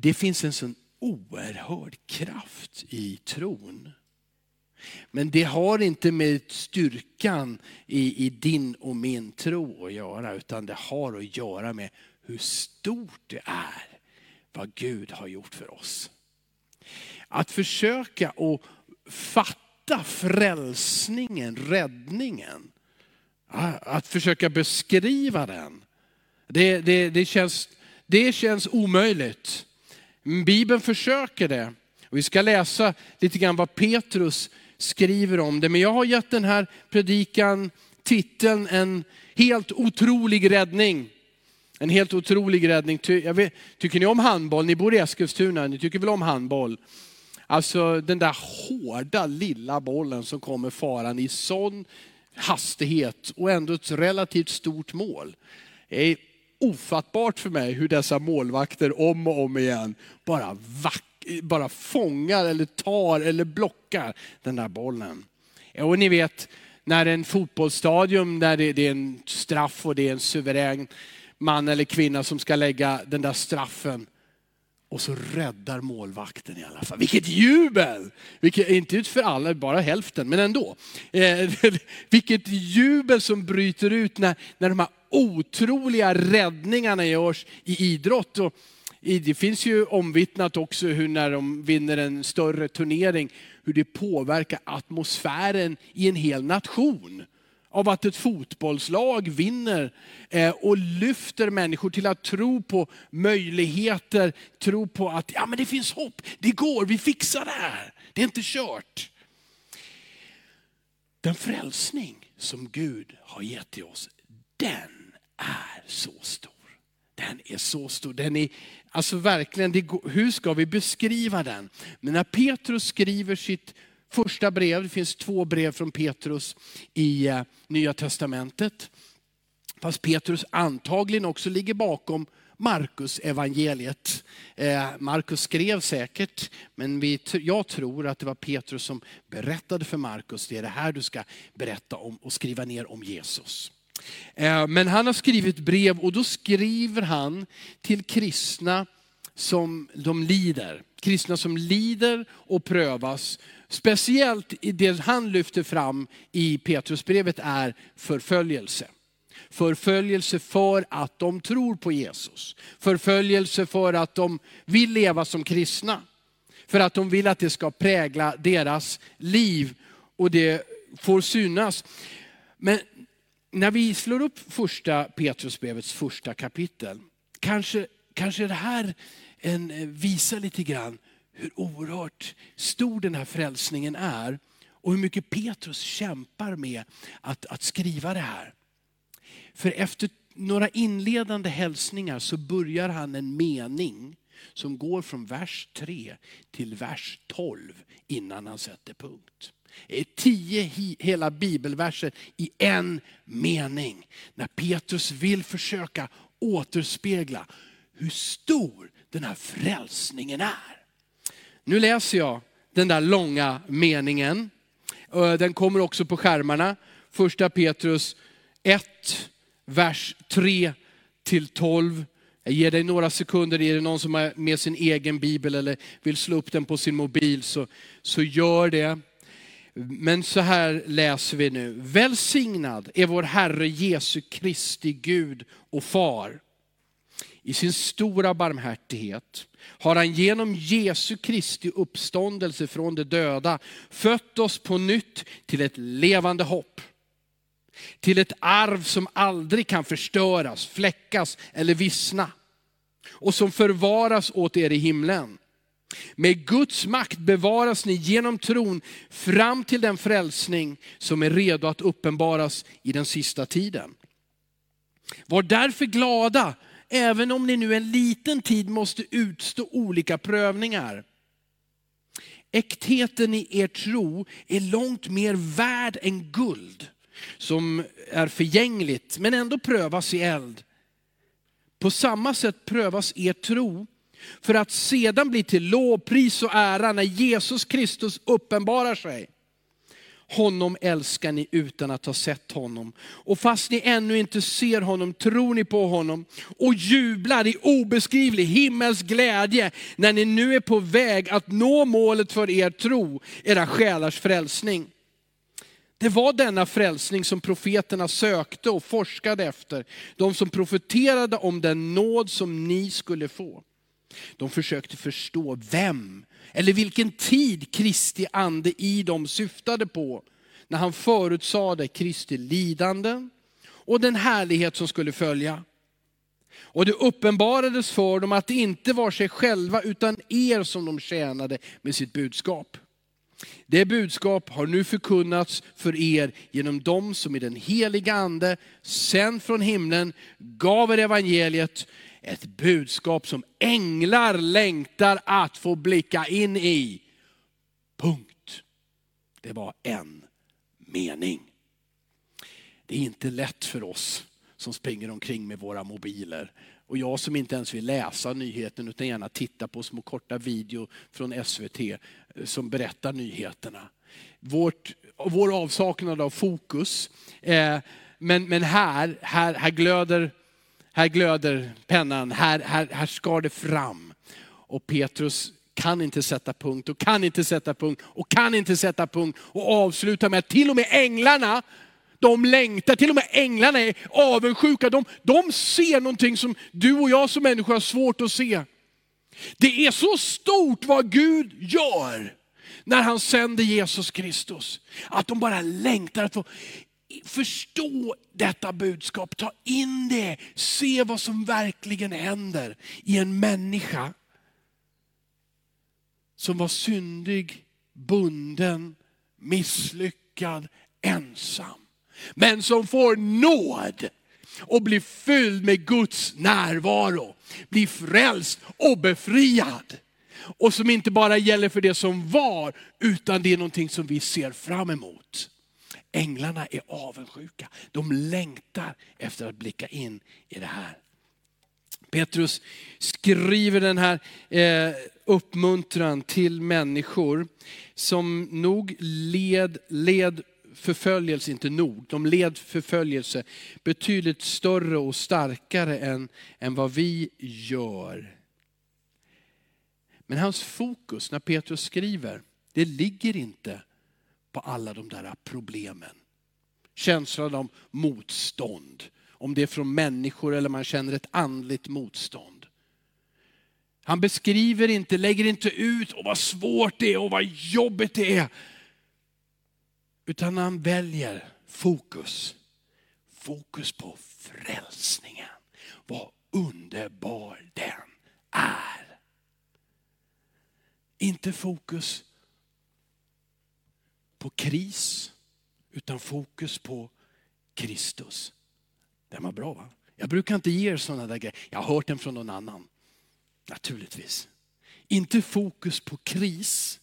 det finns en sån oerhörd kraft i tron. Men det har inte med styrkan i, i din och min tro att göra, utan det har att göra med hur stort det är vad Gud har gjort för oss. Att försöka att fatta frälsningen, räddningen, att försöka beskriva den, det, det, det, känns, det känns omöjligt. Mm, Bibeln försöker det. vi ska läsa lite grann vad Petrus skriver om det. Men jag har gett den här predikan titeln En helt otrolig räddning. En helt otrolig räddning. Jag vet, tycker ni om handboll? Ni bor i Eskilstuna, ni tycker väl om handboll? Alltså den där hårda lilla bollen som kommer faran i sån hastighet och ändå ett relativt stort mål. Det är ofattbart för mig hur dessa målvakter om och om igen bara, vack, bara fångar eller tar eller blockar den där bollen. Och ni vet, när en fotbollsstadion där det är en straff och det är en suverän man eller kvinna som ska lägga den där straffen. Och så räddar målvakten i alla fall. Vilket jubel! Vilket, inte för alla, bara hälften, men ändå. Eh, vilket jubel som bryter ut när, när de här otroliga räddningarna görs i idrott. Och det finns ju omvittnat också hur när de vinner en större turnering, hur det påverkar atmosfären i en hel nation av att ett fotbollslag vinner eh, och lyfter människor till att tro på möjligheter, tro på att ja, men det finns hopp, det går, vi fixar det här, det är inte kört. Den frälsning som Gud har gett till oss, den är så stor. Den är så stor. Den är, alltså verkligen, det, hur ska vi beskriva den? Men när Petrus skriver sitt första brev, det finns två brev från Petrus i eh, Nya Testamentet. Fast Petrus antagligen också ligger bakom Markus evangeliet. Eh, Markus skrev säkert, men vi, jag tror att det var Petrus som berättade för Markus, det är det här du ska berätta om och skriva ner om Jesus. Eh, men han har skrivit brev och då skriver han till kristna som de lider. Kristna som lider och prövas. Speciellt det han lyfter fram i Petrusbrevet är förföljelse. Förföljelse för att de tror på Jesus. Förföljelse för att de vill leva som kristna. För att de vill att det ska prägla deras liv och det får synas. Men när vi slår upp första Petrusbrevets första kapitel, kanske, kanske det här en, eh, visar lite grann hur oerhört stor den här frälsningen är och hur mycket Petrus kämpar med att, att skriva det här. För efter några inledande hälsningar så börjar han en mening som går från vers 3 till vers 12 innan han sätter punkt. Det är tio hela bibelverser i en mening. När Petrus vill försöka återspegla hur stor den här frälsningen är. Nu läser jag den där långa meningen. Den kommer också på skärmarna. Första Petrus 1, vers 3 till 12. Jag ger dig några sekunder, är det någon som har med sin egen bibel eller vill slå upp den på sin mobil så, så gör det. Men så här läser vi nu. Välsignad är vår Herre Jesu Kristi Gud och Far. I sin stora barmhärtighet har han genom Jesu Kristi uppståndelse från de döda fött oss på nytt till ett levande hopp. Till ett arv som aldrig kan förstöras, fläckas eller vissna. Och som förvaras åt er i himlen. Med Guds makt bevaras ni genom tron fram till den frälsning som är redo att uppenbaras i den sista tiden. Var därför glada även om ni nu en liten tid måste utstå olika prövningar. Äktheten i er tro är långt mer värd än guld som är förgängligt men ändå prövas i eld. På samma sätt prövas er tro för att sedan bli till lovpris och ära när Jesus Kristus uppenbarar sig. Honom älskar ni utan att ha sett honom. Och fast ni ännu inte ser honom tror ni på honom och jublar i obeskrivlig himmels glädje när ni nu är på väg att nå målet för er tro, era själars frälsning. Det var denna frälsning som profeterna sökte och forskade efter. De som profeterade om den nåd som ni skulle få. De försökte förstå vem eller vilken tid Kristi ande i dem syftade på när han förutsade Kristi lidanden och den härlighet som skulle följa. Och det uppenbarades för dem att det inte var sig själva utan er som de tjänade med sitt budskap. Det budskap har nu förkunnats för er genom dem som i den heliga ande, sänd från himlen, gav er evangeliet ett budskap som änglar längtar att få blicka in i. Punkt. Det var en mening. Det är inte lätt för oss som springer omkring med våra mobiler. Och jag som inte ens vill läsa nyheten utan gärna titta på små korta video från SVT eh, som berättar nyheterna. Vårt, vår avsaknad av fokus. Eh, men, men här, här, här glöder här glöder pennan, här, här, här skar det fram. Och Petrus kan inte sätta punkt och kan inte sätta punkt och kan inte sätta punkt och avsluta med att till och med änglarna, de längtar, till och med änglarna är avundsjuka. De, de ser någonting som du och jag som människor har svårt att se. Det är så stort vad Gud gör när han sänder Jesus Kristus. Att de bara längtar att få förstå detta budskap, ta in det, se vad som verkligen händer i en människa som var syndig, bunden, misslyckad, ensam. Men som får nåd och blir fylld med Guds närvaro, blir frälst och befriad. Och som inte bara gäller för det som var, utan det är någonting som vi ser fram emot. Änglarna är avundsjuka. De längtar efter att blicka in i det här. Petrus skriver den här eh, uppmuntran till människor som nog led, led förföljelse, inte nog, de led förföljelse betydligt större och starkare än, än vad vi gör. Men hans fokus när Petrus skriver, det ligger inte på alla de där problemen. Känslan av motstånd. Om det är från människor eller man känner ett andligt motstånd. Han beskriver inte, lägger inte ut och vad svårt det är och vad jobbigt det är. Utan han väljer fokus. Fokus på frälsningen. Vad underbar den är. Inte fokus på kris, utan fokus på Kristus. Den var bra va? Jag brukar inte ge er sådana där grejer. Jag har hört den från någon annan. Naturligtvis. Inte fokus på kris,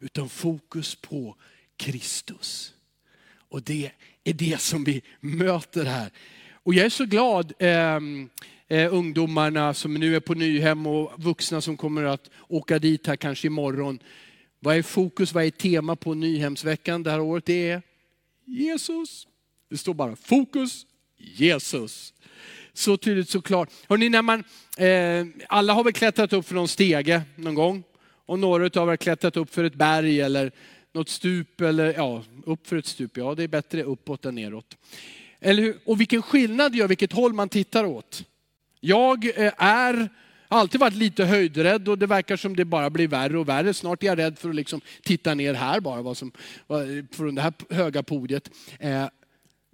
utan fokus på Kristus. Och det är det som vi möter här. Och jag är så glad, eh, eh, ungdomarna som nu är på Nyhem och vuxna som kommer att åka dit här kanske imorgon. Vad är fokus, vad är tema på Nyhemsveckan det här året? Det är Jesus. Det står bara fokus, Jesus. Så tydligt så klart. Hörrni, när man, eh, alla har väl klättrat upp för någon stege någon gång. Och några av er har klättrat upp för ett berg eller något stup. Eller ja, upp för ett stup. Ja, det är bättre uppåt än neråt. Eller hur? Och vilken skillnad det gör vilket håll man tittar åt. Jag eh, jag har alltid varit lite höjdrädd och det verkar som det bara blir värre och värre. Snart är jag rädd för att liksom titta ner här bara, vad som, från det här höga podiet. Eh,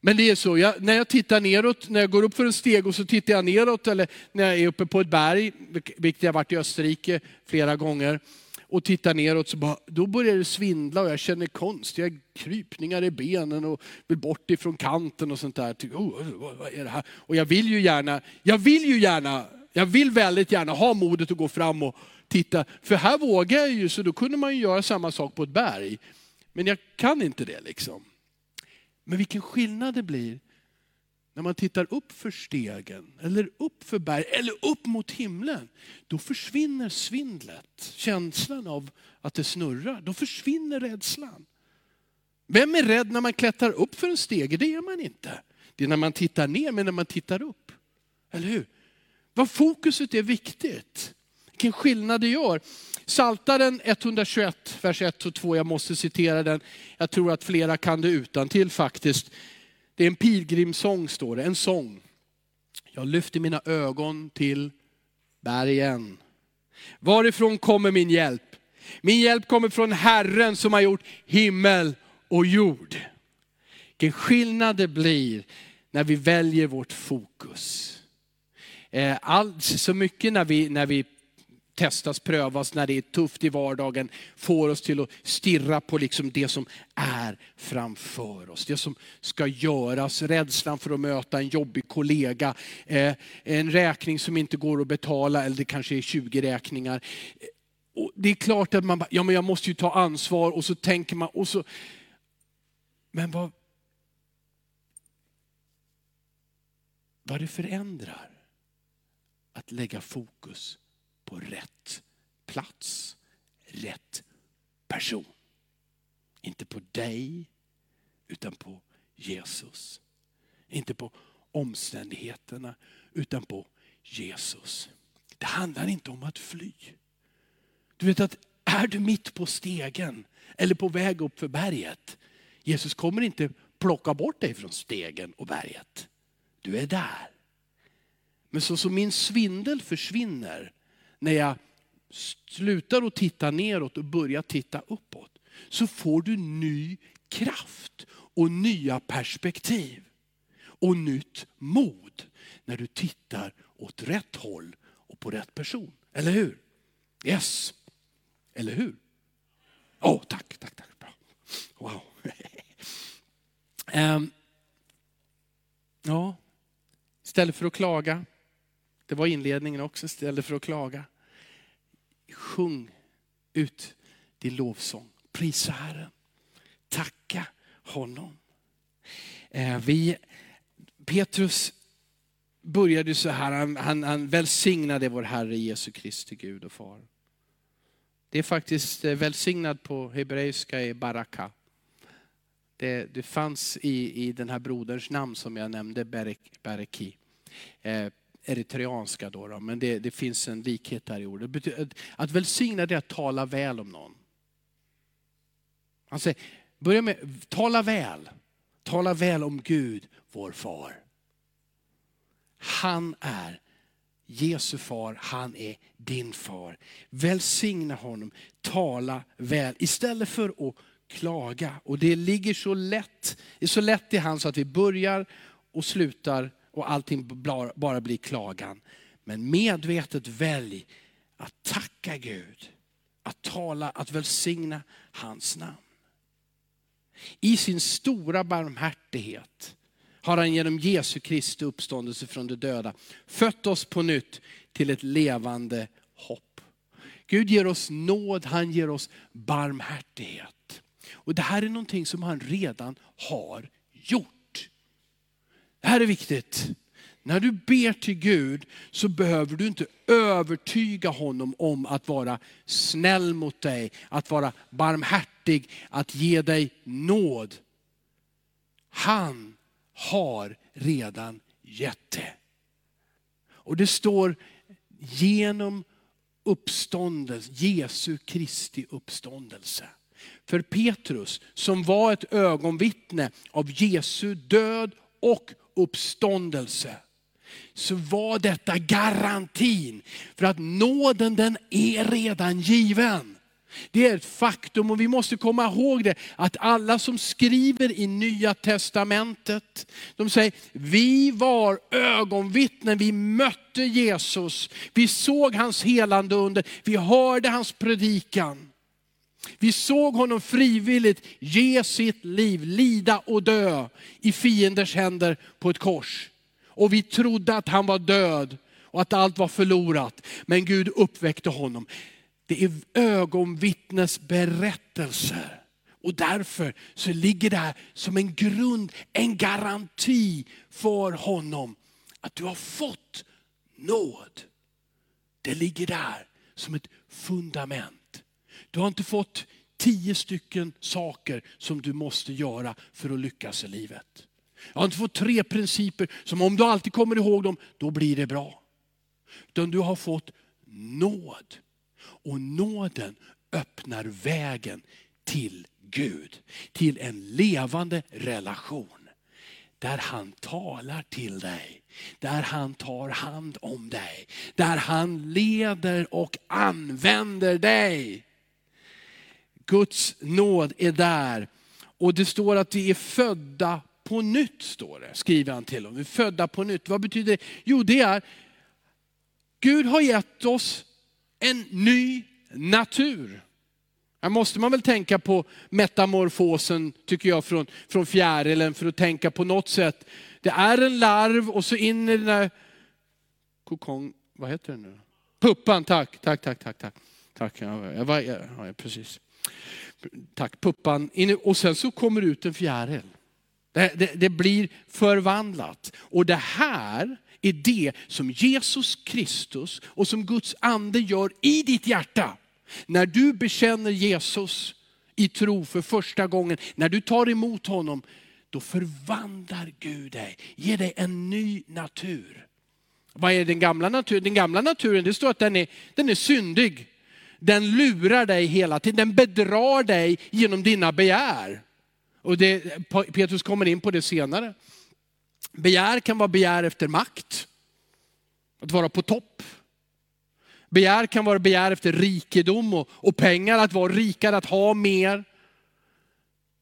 men det är så, jag, när jag tittar neråt, när jag går upp för en steg och så tittar jag neråt, eller när jag är uppe på ett berg, vilket jag varit i Österrike flera gånger, och tittar neråt så bara, då börjar det svindla och jag känner konstiga krypningar i benen och vill bort ifrån kanten och sånt där. Oh, vad är det här? Och jag vill ju gärna, jag vill ju gärna jag vill väldigt gärna ha modet att gå fram och titta, för här vågar jag ju, så då kunde man ju göra samma sak på ett berg. Men jag kan inte det liksom. Men vilken skillnad det blir när man tittar upp för stegen, eller upp för berg, eller upp mot himlen. Då försvinner svindlet, känslan av att det snurrar. Då försvinner rädslan. Vem är rädd när man klättrar upp för en stege? Det är man inte. Det är när man tittar ner, men när man tittar upp. Eller hur? Vad fokuset är viktigt. Vilken skillnad det gör. Saltaren 121, vers 1 och 2, jag måste citera den. Jag tror att flera kan det utan till faktiskt. Det är en pilgrimsång står det, en sång. Jag lyfter mina ögon till bergen. Varifrån kommer min hjälp? Min hjälp kommer från Herren som har gjort himmel och jord. Vilken skillnad det blir när vi väljer vårt fokus. Eh, Allt, så mycket när vi, när vi testas, prövas, när det är tufft i vardagen, får oss till att stirra på liksom det som är framför oss. Det som ska göras, rädslan för att möta en jobbig kollega, eh, en räkning som inte går att betala, eller det kanske är 20 räkningar. Eh, och det är klart att man bara, ja men jag måste ju ta ansvar och så tänker man, och så, men vad, vad det förändrar att lägga fokus på rätt plats, rätt person. Inte på dig, utan på Jesus. Inte på omständigheterna, utan på Jesus. Det handlar inte om att fly. Du vet att är du mitt på stegen eller på väg upp för berget, Jesus kommer inte plocka bort dig från stegen och berget. Du är där. Men så som min svindel försvinner när jag slutar att titta neråt och börjar titta uppåt, så får du ny kraft och nya perspektiv och nytt mod när du tittar åt rätt håll och på rätt person. Eller hur? Yes. Eller hur? Åh, oh, tack, tack, tack. Bra. Wow. um, ja, istället för att klaga, det var inledningen också, istället för att klaga. Sjung ut din lovsång. Prisa Herren. Tacka honom. Eh, vi, Petrus började så här, han, han, han välsignade vår Herre Jesu Kristi Gud och Far. Det är faktiskt eh, välsignad på hebreiska i baraka. Det, det fanns i, i den här broderns namn som jag nämnde, Bereki. Eh, eritreanska då, då men det, det, finns en likhet där i ordet. Att välsigna det är att tala väl om någon. Han säger, börja med, tala väl. Tala väl om Gud, vår far. Han är Jesu far, han är din far. Välsigna honom, tala väl istället för att klaga. Och det ligger så lätt, är så lätt i hans så att vi börjar och slutar och allting bara blir klagan. Men medvetet välj att tacka Gud, att tala, att välsigna hans namn. I sin stora barmhärtighet har han genom Jesu Kristi uppståndelse från de döda fött oss på nytt till ett levande hopp. Gud ger oss nåd, han ger oss barmhärtighet. Och det här är någonting som han redan har gjort. Det här är viktigt. När du ber till Gud så behöver du inte övertyga honom om att vara snäll mot dig, att vara barmhärtig, att ge dig nåd. Han har redan gett det. Och det står genom uppståndelse, Jesu Kristi uppståndelse. För Petrus som var ett ögonvittne av Jesu död och uppståndelse så var detta garantin för att nåden den är redan given. Det är ett faktum och vi måste komma ihåg det, att alla som skriver i nya testamentet, de säger, vi var ögonvittnen, vi mötte Jesus, vi såg hans helande under, vi hörde hans predikan. Vi såg honom frivilligt ge sitt liv, lida och dö i fienders händer på ett kors. Och vi trodde att han var död och att allt var förlorat. Men Gud uppväckte honom. Det är ögonvittnes berättelser. Och därför så ligger det här som en grund, en garanti för honom. Att du har fått nåd. Det ligger där som ett fundament. Du har inte fått tio stycken saker som du måste göra för att lyckas i livet. Jag har inte fått tre principer som om du alltid kommer ihåg dem, då blir det bra. Utan du har fått nåd. Och nåden öppnar vägen till Gud. Till en levande relation. Där han talar till dig. Där han tar hand om dig. Där han leder och använder dig. Guds nåd är där. Och det står att vi är födda på nytt, står det, skriver han till dem. Vi är födda på nytt. Vad betyder det? Jo, det är, Gud har gett oss en ny natur. Här måste man väl tänka på metamorfosen, tycker jag, från, från fjärilen för att tänka på något sätt. Det är en larv och så in i den där kokong, vad heter den nu? Puppan, tack, tack, tack, tack. tack. tack ja, ja, ja, precis. Tack, puppan. Och sen så kommer det ut en fjäril. Det, det, det, blir förvandlat. Och det här är det som Jesus Kristus och som Guds ande gör i ditt hjärta. När du bekänner Jesus i tro för första gången, när du tar emot honom, då förvandlar Gud dig, ger dig en ny natur. Vad är den gamla naturen? Den gamla naturen, det står att den är, den är syndig. Den lurar dig hela tiden, den bedrar dig genom dina begär. Och det, Petrus kommer in på det senare. Begär kan vara begär efter makt, att vara på topp. Begär kan vara begär efter rikedom och, och pengar, att vara rikare, att ha mer.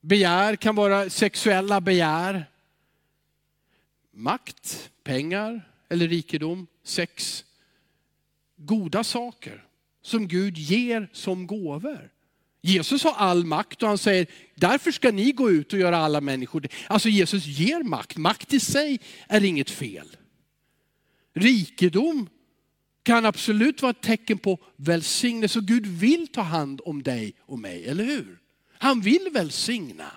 Begär kan vara sexuella begär. Makt, pengar eller rikedom, sex. Goda saker som Gud ger som gåvor. Jesus har all makt och han säger, därför ska ni gå ut och göra alla människor. Alltså Jesus ger makt, makt i sig är inget fel. Rikedom kan absolut vara ett tecken på välsignelse. Och Gud vill ta hand om dig och mig, eller hur? Han vill välsigna.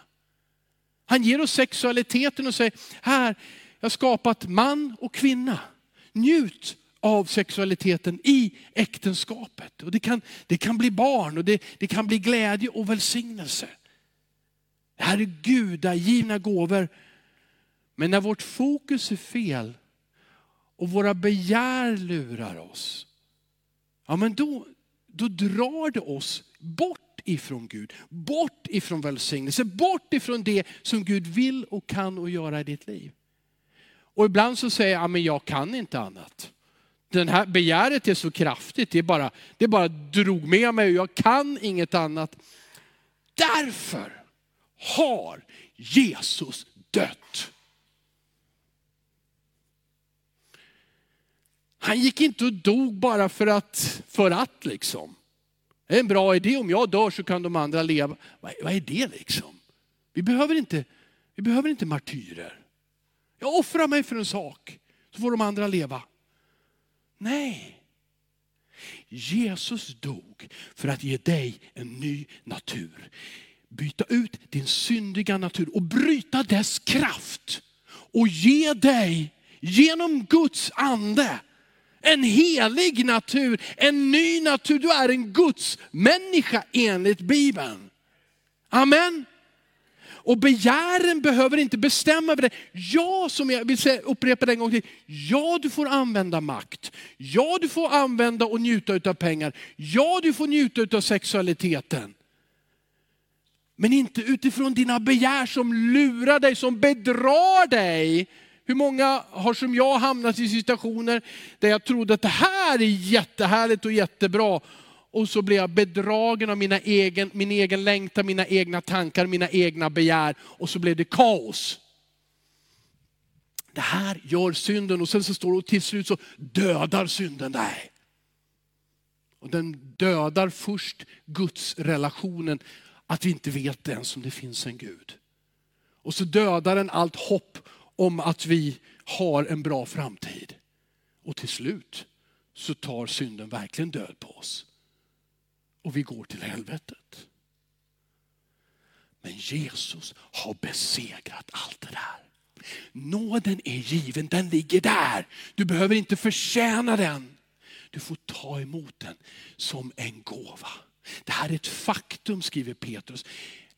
Han ger oss sexualiteten och säger, här, jag har skapat man och kvinna. Njut av sexualiteten i äktenskapet. Och det, kan, det kan bli barn och det, det kan bli glädje och välsignelse. Det här är gudagivna gåvor. Men när vårt fokus är fel och våra begär lurar oss, ja men då, då drar det oss bort ifrån Gud, bort ifrån välsignelse, bort ifrån det som Gud vill och kan och göra i ditt liv. Och ibland så säger jag, ja, men jag kan inte annat den här begäret är så kraftigt, det, är bara, det bara drog med mig och jag kan inget annat. Därför har Jesus dött. Han gick inte och dog bara för att, för att liksom. Det är en bra idé, om jag dör så kan de andra leva. Vad, vad är det liksom? Vi behöver, inte, vi behöver inte martyrer. Jag offrar mig för en sak, så får de andra leva. Nej. Jesus dog för att ge dig en ny natur. Byta ut din syndiga natur och bryta dess kraft. Och ge dig genom Guds ande en helig natur, en ny natur. Du är en Guds människa enligt Bibeln. Amen. Och begären behöver inte bestämma över det. Ja, som jag vill säga, upprepa det en gång till. Ja, du får använda makt. Ja, du får använda och njuta av pengar. Ja, du får njuta av sexualiteten. Men inte utifrån dina begär som lurar dig, som bedrar dig. Hur många har som jag hamnat i situationer där jag trodde att det här är jättehärligt och jättebra och så blir jag bedragen av mina egen, min egen längtan, mina egna tankar, mina egna begär. Och så blev det kaos. Det här gör synden och sen så står det och till slut så dödar synden dig. Och den dödar först Guds relationen, att vi inte vet ens om det finns en Gud. Och så dödar den allt hopp om att vi har en bra framtid. Och till slut så tar synden verkligen död på oss och vi går till helvetet. Men Jesus har besegrat allt det där. Nåden är given, den ligger där. Du behöver inte förtjäna den. Du får ta emot den som en gåva. Det här är ett faktum, skriver Petrus.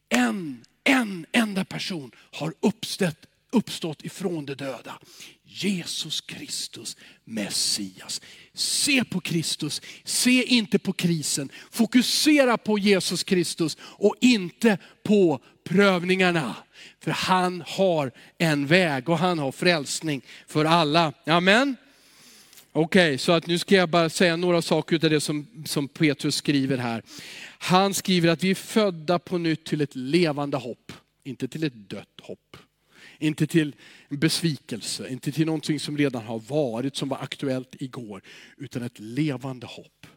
En, en enda person har uppstått, uppstått ifrån de döda. Jesus Kristus, Messias. Se på Kristus, se inte på krisen. Fokusera på Jesus Kristus och inte på prövningarna. För han har en väg och han har frälsning för alla. Amen. Okej, okay, så att nu ska jag bara säga några saker utav det som, som Petrus skriver här. Han skriver att vi är födda på nytt till ett levande hopp, inte till ett dött hopp. Inte till besvikelse, inte till någonting som redan har varit, som var aktuellt igår, utan ett levande hopp.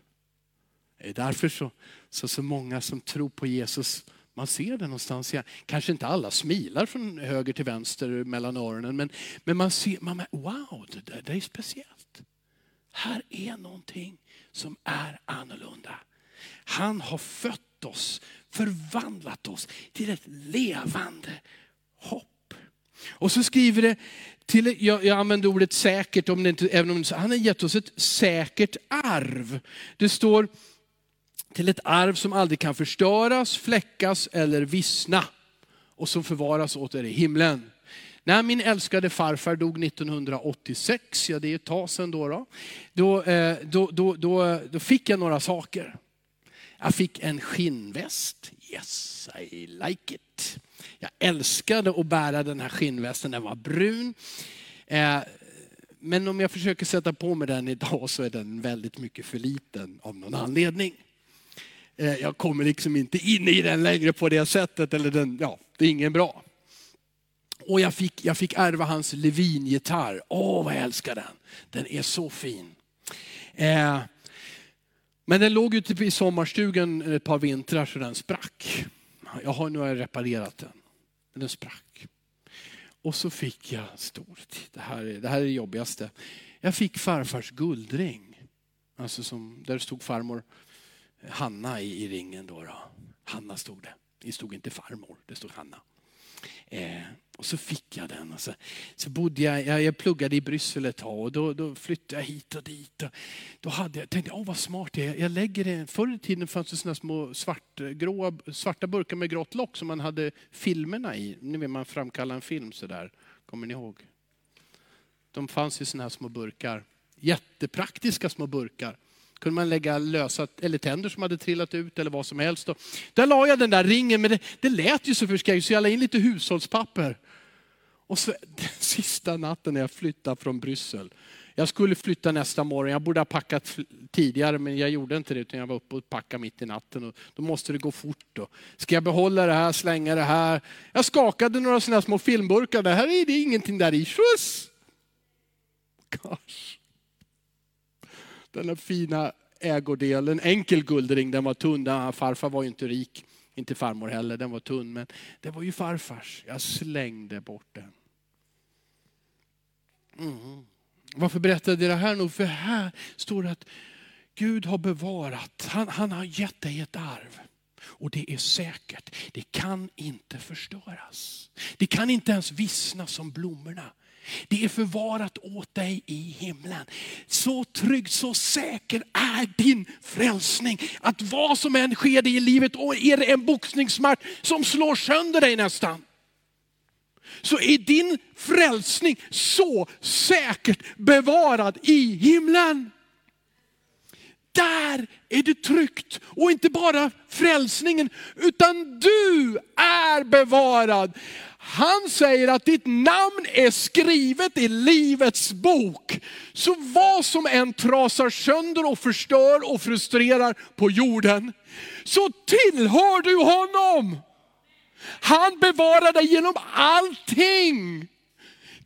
Det är därför så, så, så många som tror på Jesus, man ser det någonstans. Kanske inte alla smilar från höger till vänster mellan öronen, men, men man ser, man, wow, det, det är speciellt. Här är någonting som är annorlunda. Han har fött oss, förvandlat oss till ett levande hopp. Och så skriver det, till, jag, jag använder ordet säkert, om det inte, även om det, han har gett oss ett säkert arv. Det står till ett arv som aldrig kan förstöras, fläckas eller vissna. Och som förvaras åt er i himlen. När min älskade farfar dog 1986, ja det är ett tag sedan då, då, då, eh, då, då, då, då fick jag några saker. Jag fick en skinnväst, yes I like it. Jag älskade att bära den här skinnvästen, den var brun. Eh, men om jag försöker sätta på mig den idag så är den väldigt mycket för liten av någon anledning. Eh, jag kommer liksom inte in i den längre på det sättet, eller den, ja, det är ingen bra. Och jag fick, jag fick ärva hans Levin-gitarr. Åh, vad jag älskar den. Den är så fin. Eh, men den låg ute i sommarstugan ett par vintrar så den sprack. Jag har nu reparerat den. Men den sprack. Och så fick jag stort, det här, är, det här är det jobbigaste. Jag fick farfars guldring. Alltså som, där stod farmor Hanna i, i ringen. Då, då. Hanna stod det. Det stod inte farmor, det stod Hanna. Eh, och så fick jag den. Och så, så bodde jag, jag, jag pluggade i Bryssel ett tag och då, då flyttade jag hit och dit. Och då hade jag, tänkte jag, vad smart det är. Jag lägger det, förr i tiden fanns det sådana små svart, eh, gråa, svarta burkar med grått lock som man hade filmerna i. Nu vill man framkalla en film sådär. Kommer ni ihåg? De fanns i sådana här små burkar. Jättepraktiska små burkar kunde man lägga lösa, eller tänder som hade trillat ut eller vad som helst. Och där la jag den där ringen, men det, det lät ju så förskräckligt så jag la in lite hushållspapper. Och så den sista natten när jag flyttade från Bryssel. Jag skulle flytta nästa morgon, jag borde ha packat tidigare men jag gjorde inte det utan jag var uppe och packade mitt i natten. Och då måste det gå fort. Då. Ska jag behålla det här, slänga det här? Jag skakade några sådana små filmburkar, det här är det ingenting där i. Schuss! Gosh. Den där fina ägodelen, enkel guldring, den var tunn. Den, farfar var ju inte rik, inte farmor heller, den var tunn. Men det var ju farfars. Jag slängde bort den. Mm. Varför berättade jag det här nu? För här står det att Gud har bevarat, han, han har gett dig ett arv. Och det är säkert, det kan inte förstöras. Det kan inte ens vissna som blommorna. Det är förvarat åt dig i himlen. Så trygg, så säker är din frälsning. Att vad som än sker dig i livet, och är det en boxningsmatch som slår sönder dig nästan. Så är din frälsning så säkert bevarad i himlen. Där är det tryggt. Och inte bara frälsningen, utan du är bevarad. Han säger att ditt namn är skrivet i livets bok. Så vad som än trasar sönder och förstör och frustrerar på jorden, så tillhör du honom. Han bevarar dig genom allting.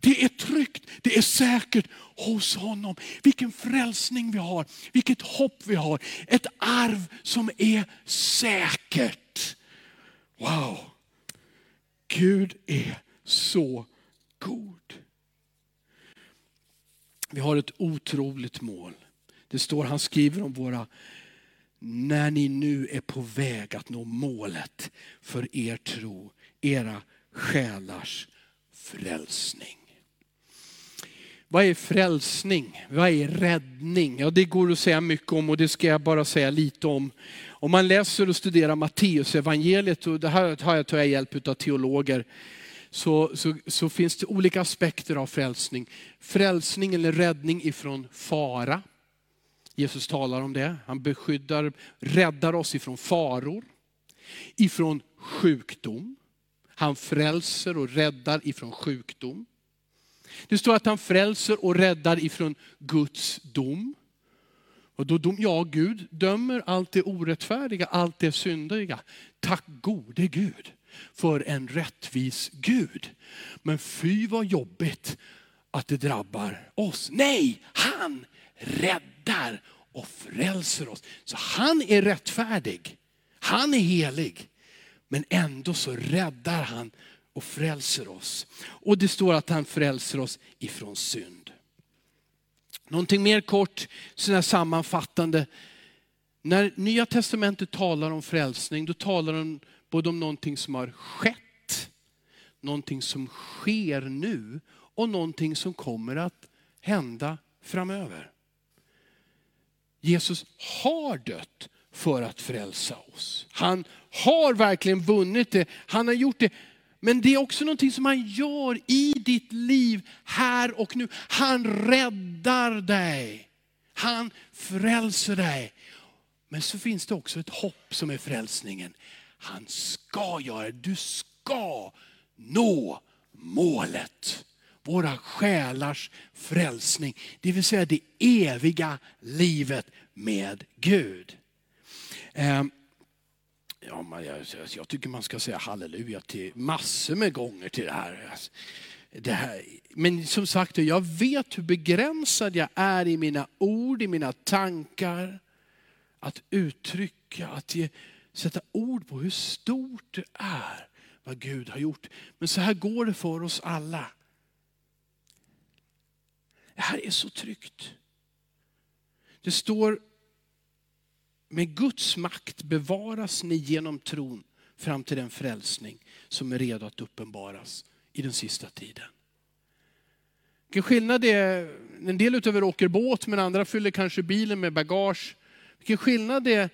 Det är tryggt, det är säkert hos honom. Vilken frälsning vi har, vilket hopp vi har. Ett arv som är säkert. Wow. Gud är så god. Vi har ett otroligt mål. Det står, han skriver om våra, när ni nu är på väg att nå målet för er tro, era själars frälsning. Vad är frälsning? Vad är räddning? Ja, det går att säga mycket om och det ska jag bara säga lite om Om man läser och studerar Matteus evangeliet och det här har jag tagit hjälp av teologer, så, så, så finns det olika aspekter av frälsning. Frälsning eller räddning ifrån fara. Jesus talar om det. Han beskyddar, räddar oss ifrån faror, ifrån sjukdom. Han frälser och räddar ifrån sjukdom. Det står att han frälser och räddar ifrån Guds dom. Och då dom, ja, Gud dömer allt det orättfärdiga, allt det syndiga. Tack gode Gud för en rättvis Gud. Men fy vad jobbigt att det drabbar oss. Nej, han räddar och frälser oss. Så han är rättfärdig. Han är helig. Men ändå så räddar han och frälser oss. Och det står att han frälser oss ifrån synd. Någonting mer kort, sådär sammanfattande. När Nya Testamentet talar om frälsning, då talar de både om någonting som har skett, någonting som sker nu och någonting som kommer att hända framöver. Jesus har dött för att frälsa oss. Han har verkligen vunnit det. Han har gjort det. Men det är också någonting som han gör i ditt liv här och nu. Han räddar dig. Han frälser dig. Men så finns det också ett hopp som är frälsningen. Han ska göra det. Du ska nå målet. Våra själars frälsning. Det vill säga det eviga livet med Gud. Ehm, ja, jag, jag, tycker man ska säga halleluja till massor med gånger till det här. det här. Men som sagt, jag vet hur begränsad jag är i mina ord, i mina tankar. Att uttrycka, att ge, sätta ord på hur stort det är vad Gud har gjort. Men så här går det för oss alla. Det här är så tryggt. Det står med Guds makt bevaras ni genom tron fram till den frälsning som är redo att uppenbaras i den sista tiden. Vilken skillnad det är, en del utöver åker båt men andra fyller kanske bilen med bagage. Vilken skillnad det är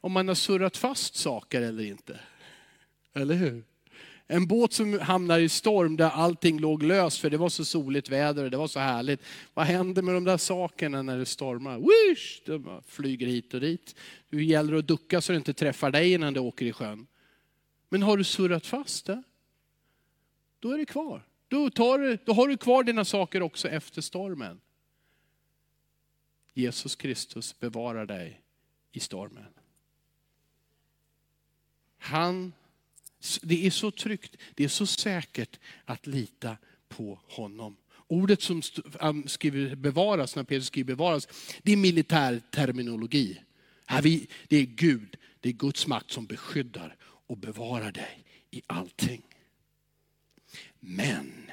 om man har surrat fast saker eller inte. Eller hur? En båt som hamnar i storm där allting låg löst för det var så soligt väder och det var så härligt. Vad händer med de där sakerna när det stormar? Wish! De flyger hit och dit. Det gäller att ducka så det inte träffar dig innan det åker i sjön. Men har du surrat fast det, då är det kvar. Då, tar, då har du kvar dina saker också efter stormen. Jesus Kristus bevarar dig i stormen. Han det är så tryggt, det är så säkert att lita på honom. Ordet som skriver bevaras, när Petrus skriver bevaras, det är militär terminologi. Det är Gud, det är Guds makt som beskyddar och bevarar dig i allting. Men,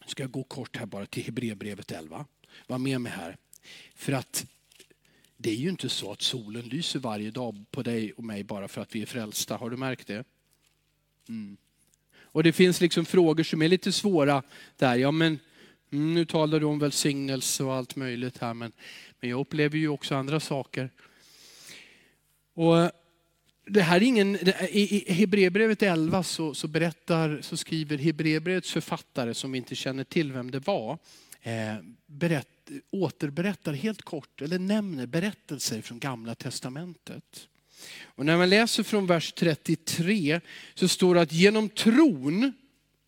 nu ska jag gå kort här bara till Hebreerbrevet 11. Var med mig här. För att det är ju inte så att solen lyser varje dag på dig och mig bara för att vi är frälsta. Har du märkt det? Mm. Och det finns liksom frågor som är lite svåra där. Ja, men mm, nu talar du om välsignelse och allt möjligt här, men, men jag upplever ju också andra saker. Och eh, det här är ingen, I Hebreerbrevet 11 så, så, berättar, så skriver Hebreerbrevets författare, som vi inte känner till vem det var, eh, berätt, återberättar helt kort, eller nämner berättelser från gamla testamentet. Och när man läser från vers 33 så står det att genom tron,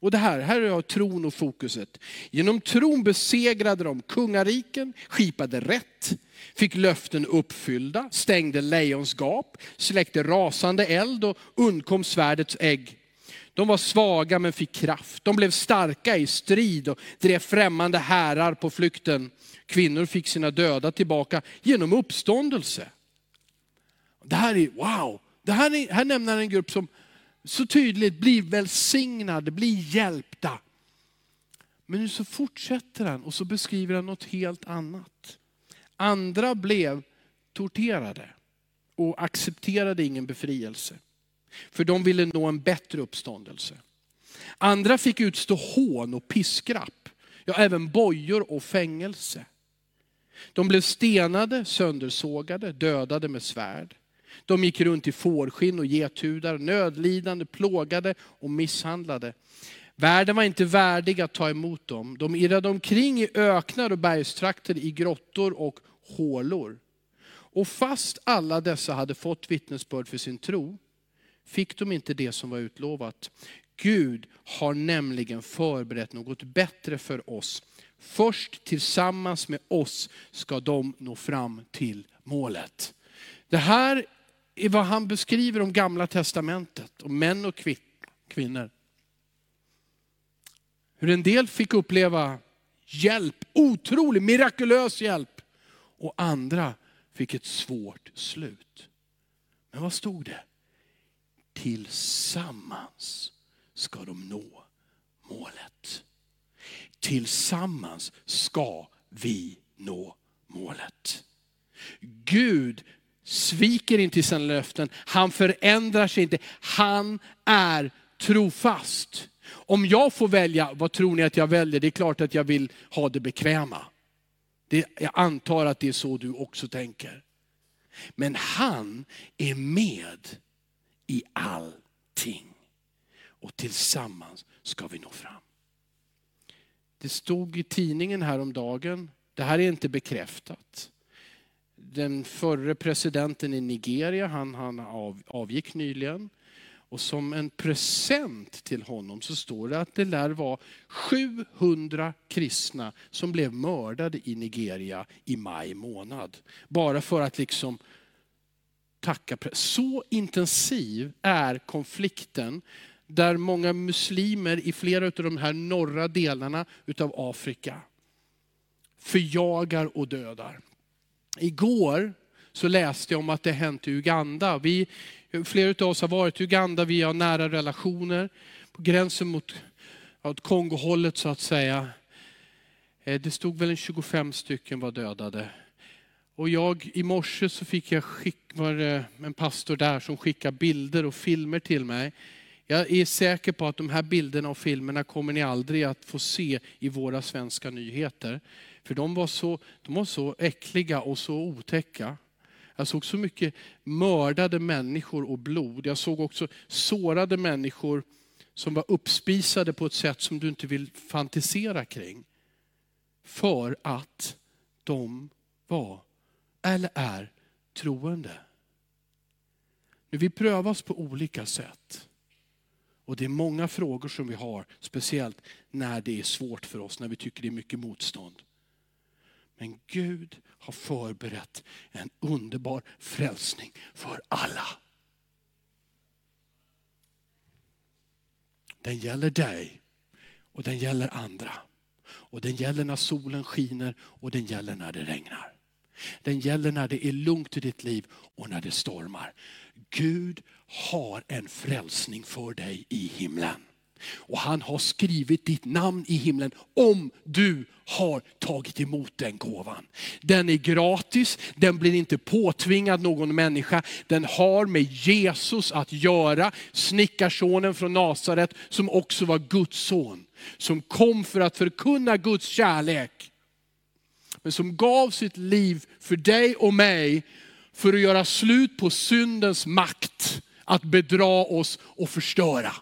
och det här, här har tron och fokuset. Genom tron besegrade de kungariken, skipade rätt, fick löften uppfyllda, stängde lejonsgap, släckte rasande eld och undkom svärdets ägg. De var svaga men fick kraft. De blev starka i strid och drev främmande härar på flykten. Kvinnor fick sina döda tillbaka genom uppståndelse. Det här är, wow, det här, är, här nämner han en grupp som så tydligt blir välsignade, blir hjälpta. Men nu så fortsätter han och så beskriver han något helt annat. Andra blev torterade och accepterade ingen befrielse. För de ville nå en bättre uppståndelse. Andra fick utstå hån och piskrapp, ja även bojor och fängelse. De blev stenade, söndersågade, dödade med svärd. De gick runt i fårskinn och gethudar, nödlidande, plågade och misshandlade. Världen var inte värdig att ta emot dem. De irrade omkring i öknar och bergstrakter, i grottor och hålor. Och fast alla dessa hade fått vittnesbörd för sin tro, fick de inte det som var utlovat. Gud har nämligen förberett något bättre för oss. Först tillsammans med oss ska de nå fram till målet. Det här i vad han beskriver om gamla testamentet, om män och kvinnor. Hur en del fick uppleva hjälp, otrolig, mirakulös hjälp. Och andra fick ett svårt slut. Men vad stod det? Tillsammans ska de nå målet. Tillsammans ska vi nå målet. Gud sviker inte sina löften. Han förändrar sig inte. Han är trofast. Om jag får välja, vad tror ni att jag väljer? Det är klart att jag vill ha det bekväma. Det, jag antar att det är så du också tänker. Men han är med i allting. Och tillsammans ska vi nå fram. Det stod i tidningen häromdagen, det här är inte bekräftat. Den förre presidenten i Nigeria, han, han av, avgick nyligen. Och som en present till honom så står det att det lär vara 700 kristna som blev mördade i Nigeria i maj månad. Bara för att liksom tacka. Så intensiv är konflikten där många muslimer i flera av de här norra delarna utav Afrika förjagar och dödar. Igår så läste jag om att det hänt i Uganda. Vi, flera av oss har varit i Uganda, vi har nära relationer på gränsen mot åt Kongohållet så att säga. Eh, det stod väl en 25 stycken var dödade. Och jag, i morse så fick jag skick, var en pastor där som skickade bilder och filmer till mig. Jag är säker på att de här bilderna och filmerna kommer ni aldrig att få se i våra svenska nyheter. För de var så, de var så äckliga och så otäcka. Jag såg så mycket mördade människor och blod. Jag såg också sårade människor som var uppspisade på ett sätt som du inte vill fantisera kring. För att de var, eller är, troende. Nu vi prövas på olika sätt. Och det är många frågor som vi har, speciellt när det är svårt för oss, när vi tycker det är mycket motstånd. Men Gud har förberett en underbar frälsning för alla. Den gäller dig och den gäller andra. Och den gäller när solen skiner och den gäller när det regnar. Den gäller när det är lugnt i ditt liv och när det stormar. Gud har en frälsning för dig i himlen. Och han har skrivit ditt namn i himlen om du har tagit emot den gåvan. Den är gratis, den blir inte påtvingad någon människa. Den har med Jesus att göra, snickarsonen från Nasaret som också var Guds son. Som kom för att förkunna Guds kärlek. Men som gav sitt liv för dig och mig för att göra slut på syndens makt att bedra oss och förstöra.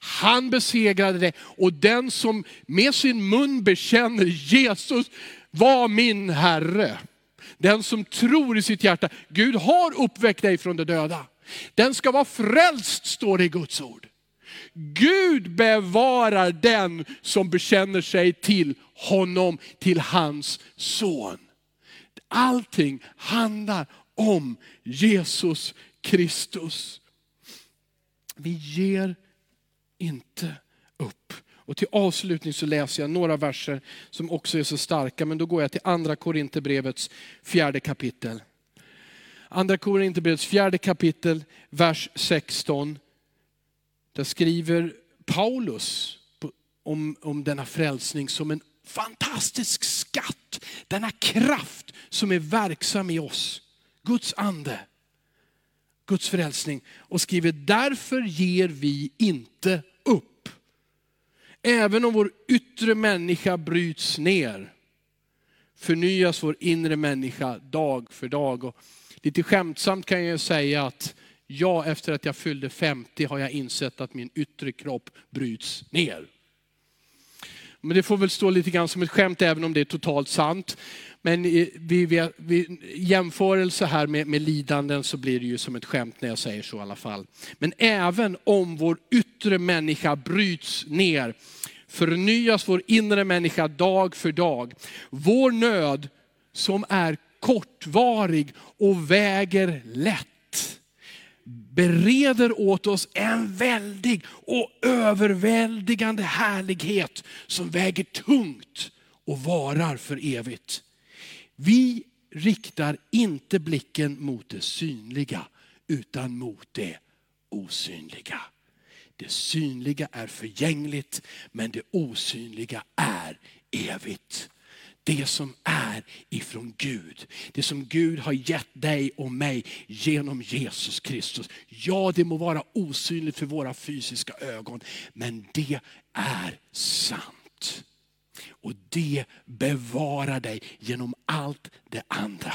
Han besegrade det och den som med sin mun bekänner Jesus var min Herre. Den som tror i sitt hjärta, Gud har uppväckt dig från de döda. Den ska vara frälst står det i Guds ord. Gud bevarar den som bekänner sig till honom, till hans son. Allting handlar om Jesus Kristus. Vi ger inte upp. Och till avslutning så läser jag några verser som också är så starka, men då går jag till andra Korinthierbrevets fjärde kapitel. Andra Korinthierbrevets fjärde kapitel, vers 16. Där skriver Paulus om, om denna frälsning som en fantastisk skatt. Denna kraft som är verksam i oss. Guds ande. Guds frälsning och skriver, därför ger vi inte. Även om vår yttre människa bryts ner, förnyas vår inre människa dag för dag. Och Lite skämtsamt kan jag säga att jag efter att jag fyllde 50 har jag insett att min yttre kropp bryts ner. Men det får väl stå lite grann som ett skämt även om det är totalt sant. Men eh, vi, vi, vi, jämförelse här med, med lidanden så blir det ju som ett skämt när jag säger så i alla fall. Men även om vår yttre människa bryts ner, förnyas vår inre människa dag för dag. Vår nöd som är kortvarig och väger lätt bereder åt oss en väldig och överväldigande härlighet som väger tungt och varar för evigt. Vi riktar inte blicken mot det synliga utan mot det osynliga. Det synliga är förgängligt men det osynliga är evigt. Det som är ifrån Gud. Det som Gud har gett dig och mig genom Jesus Kristus. Ja, det må vara osynligt för våra fysiska ögon, men det är sant. Och det bevarar dig genom allt det andra.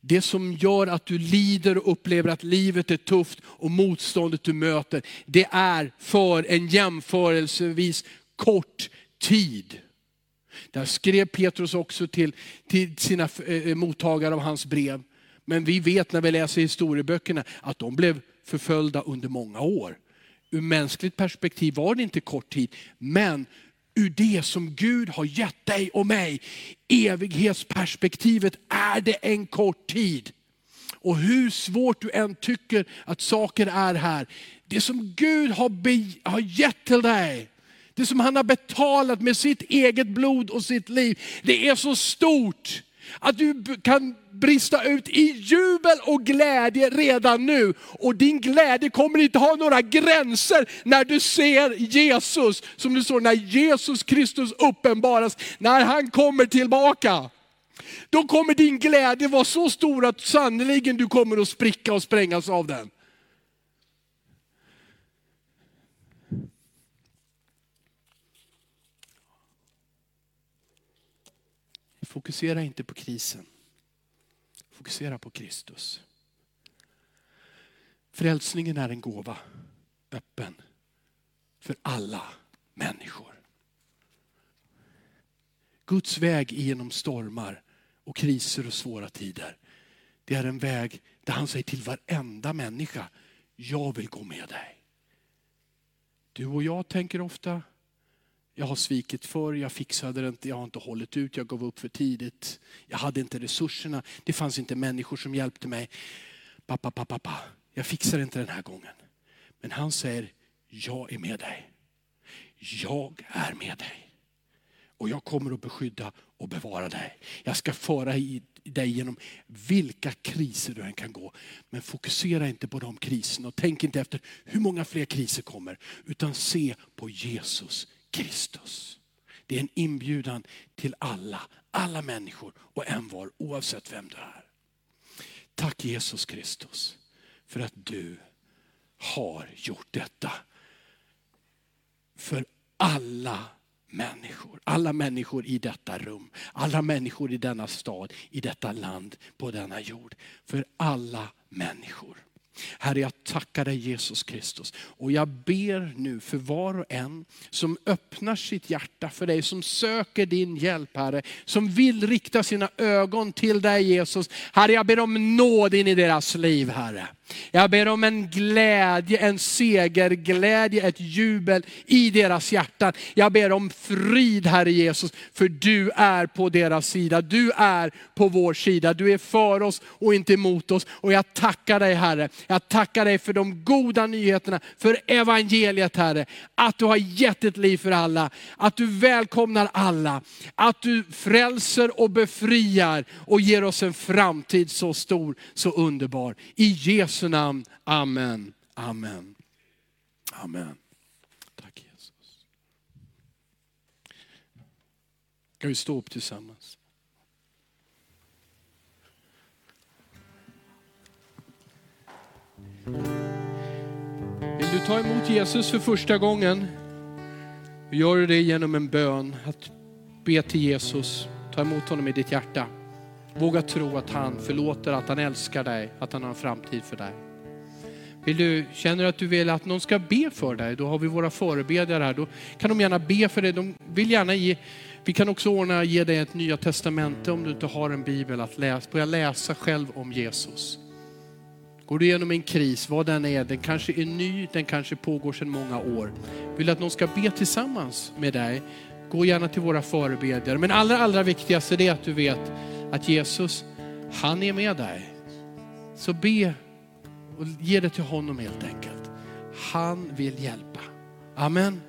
Det som gör att du lider och upplever att livet är tufft och motståndet du möter, det är för en jämförelsevis kort tid. Där skrev Petrus också till, till sina eh, eh, mottagare av hans brev. Men vi vet när vi läser historieböckerna att de blev förföljda under många år. Ur mänskligt perspektiv var det inte kort tid, men ur det som Gud har gett dig och mig, evighetsperspektivet, är det en kort tid. Och hur svårt du än tycker att saker är här, det som Gud har, har gett till dig, det som han har betalat med sitt eget blod och sitt liv, det är så stort att du kan brista ut i jubel och glädje redan nu. Och din glädje kommer inte ha några gränser när du ser Jesus. Som du står när Jesus Kristus uppenbaras, när han kommer tillbaka. Då kommer din glädje vara så stor att sannoliken du kommer att spricka och sprängas av den. Fokusera inte på krisen. Fokusera på Kristus. Frälsningen är en gåva, öppen för alla människor. Guds väg genom stormar och kriser och svåra tider. Det är en väg där han säger till varenda människa, jag vill gå med dig. Du och jag tänker ofta, jag har svikit förr, jag fixade det inte, jag har inte hållit ut, jag gav upp för tidigt. Jag hade inte resurserna, det fanns inte människor som hjälpte mig. Pappa, pappa, pappa, jag fixar inte den här gången. Men han säger, jag är med dig. Jag är med dig. Och jag kommer att beskydda och bevara dig. Jag ska föra dig genom vilka kriser du än kan gå. Men fokusera inte på de kriserna och tänk inte efter hur många fler kriser kommer. Utan se på Jesus Kristus. Det är en inbjudan till alla, alla människor och en var oavsett vem du är. Tack Jesus Kristus för att du har gjort detta. För alla människor, alla människor i detta rum, alla människor i denna stad, i detta land, på denna jord. För alla människor. Herre, jag tackar dig Jesus Kristus. Och jag ber nu för var och en som öppnar sitt hjärta för dig, som söker din hjälp Herre, som vill rikta sina ögon till dig Jesus. Herre, jag ber om nåd in i deras liv Herre. Jag ber om en glädje, en segerglädje, ett jubel i deras hjärtan. Jag ber om frid Herre Jesus, för du är på deras sida. Du är på vår sida. Du är för oss och inte emot oss. Och jag tackar dig Herre. Jag tackar dig för de goda nyheterna, för evangeliet Herre. Att du har gett ett liv för alla. Att du välkomnar alla. Att du frälser och befriar och ger oss en framtid så stor, så underbar. I Jesus Jesu namn. Amen. Amen. Amen. Tack Jesus. Ska vi stå upp tillsammans? Vill du ta emot Jesus för första gången? Gör du det genom en bön, att be till Jesus, ta emot honom i ditt hjärta. Våga tro att han förlåter, att han älskar dig, att han har en framtid för dig. Vill du, känner du att du vill att någon ska be för dig, då har vi våra förebedjare här. Då kan de gärna be för dig. De vill gärna ge, vi kan också ordna ge dig ett nya testamente om du inte har en bibel att läsa. Börja läsa själv om Jesus. Går du igenom en kris, vad den är, den kanske är ny, den kanske pågår sedan många år. Vill du att någon ska be tillsammans med dig, gå gärna till våra förebedjare. Men allra, allra viktigaste är att du vet att Jesus, han är med dig. Så be och ge det till honom helt enkelt. Han vill hjälpa. Amen.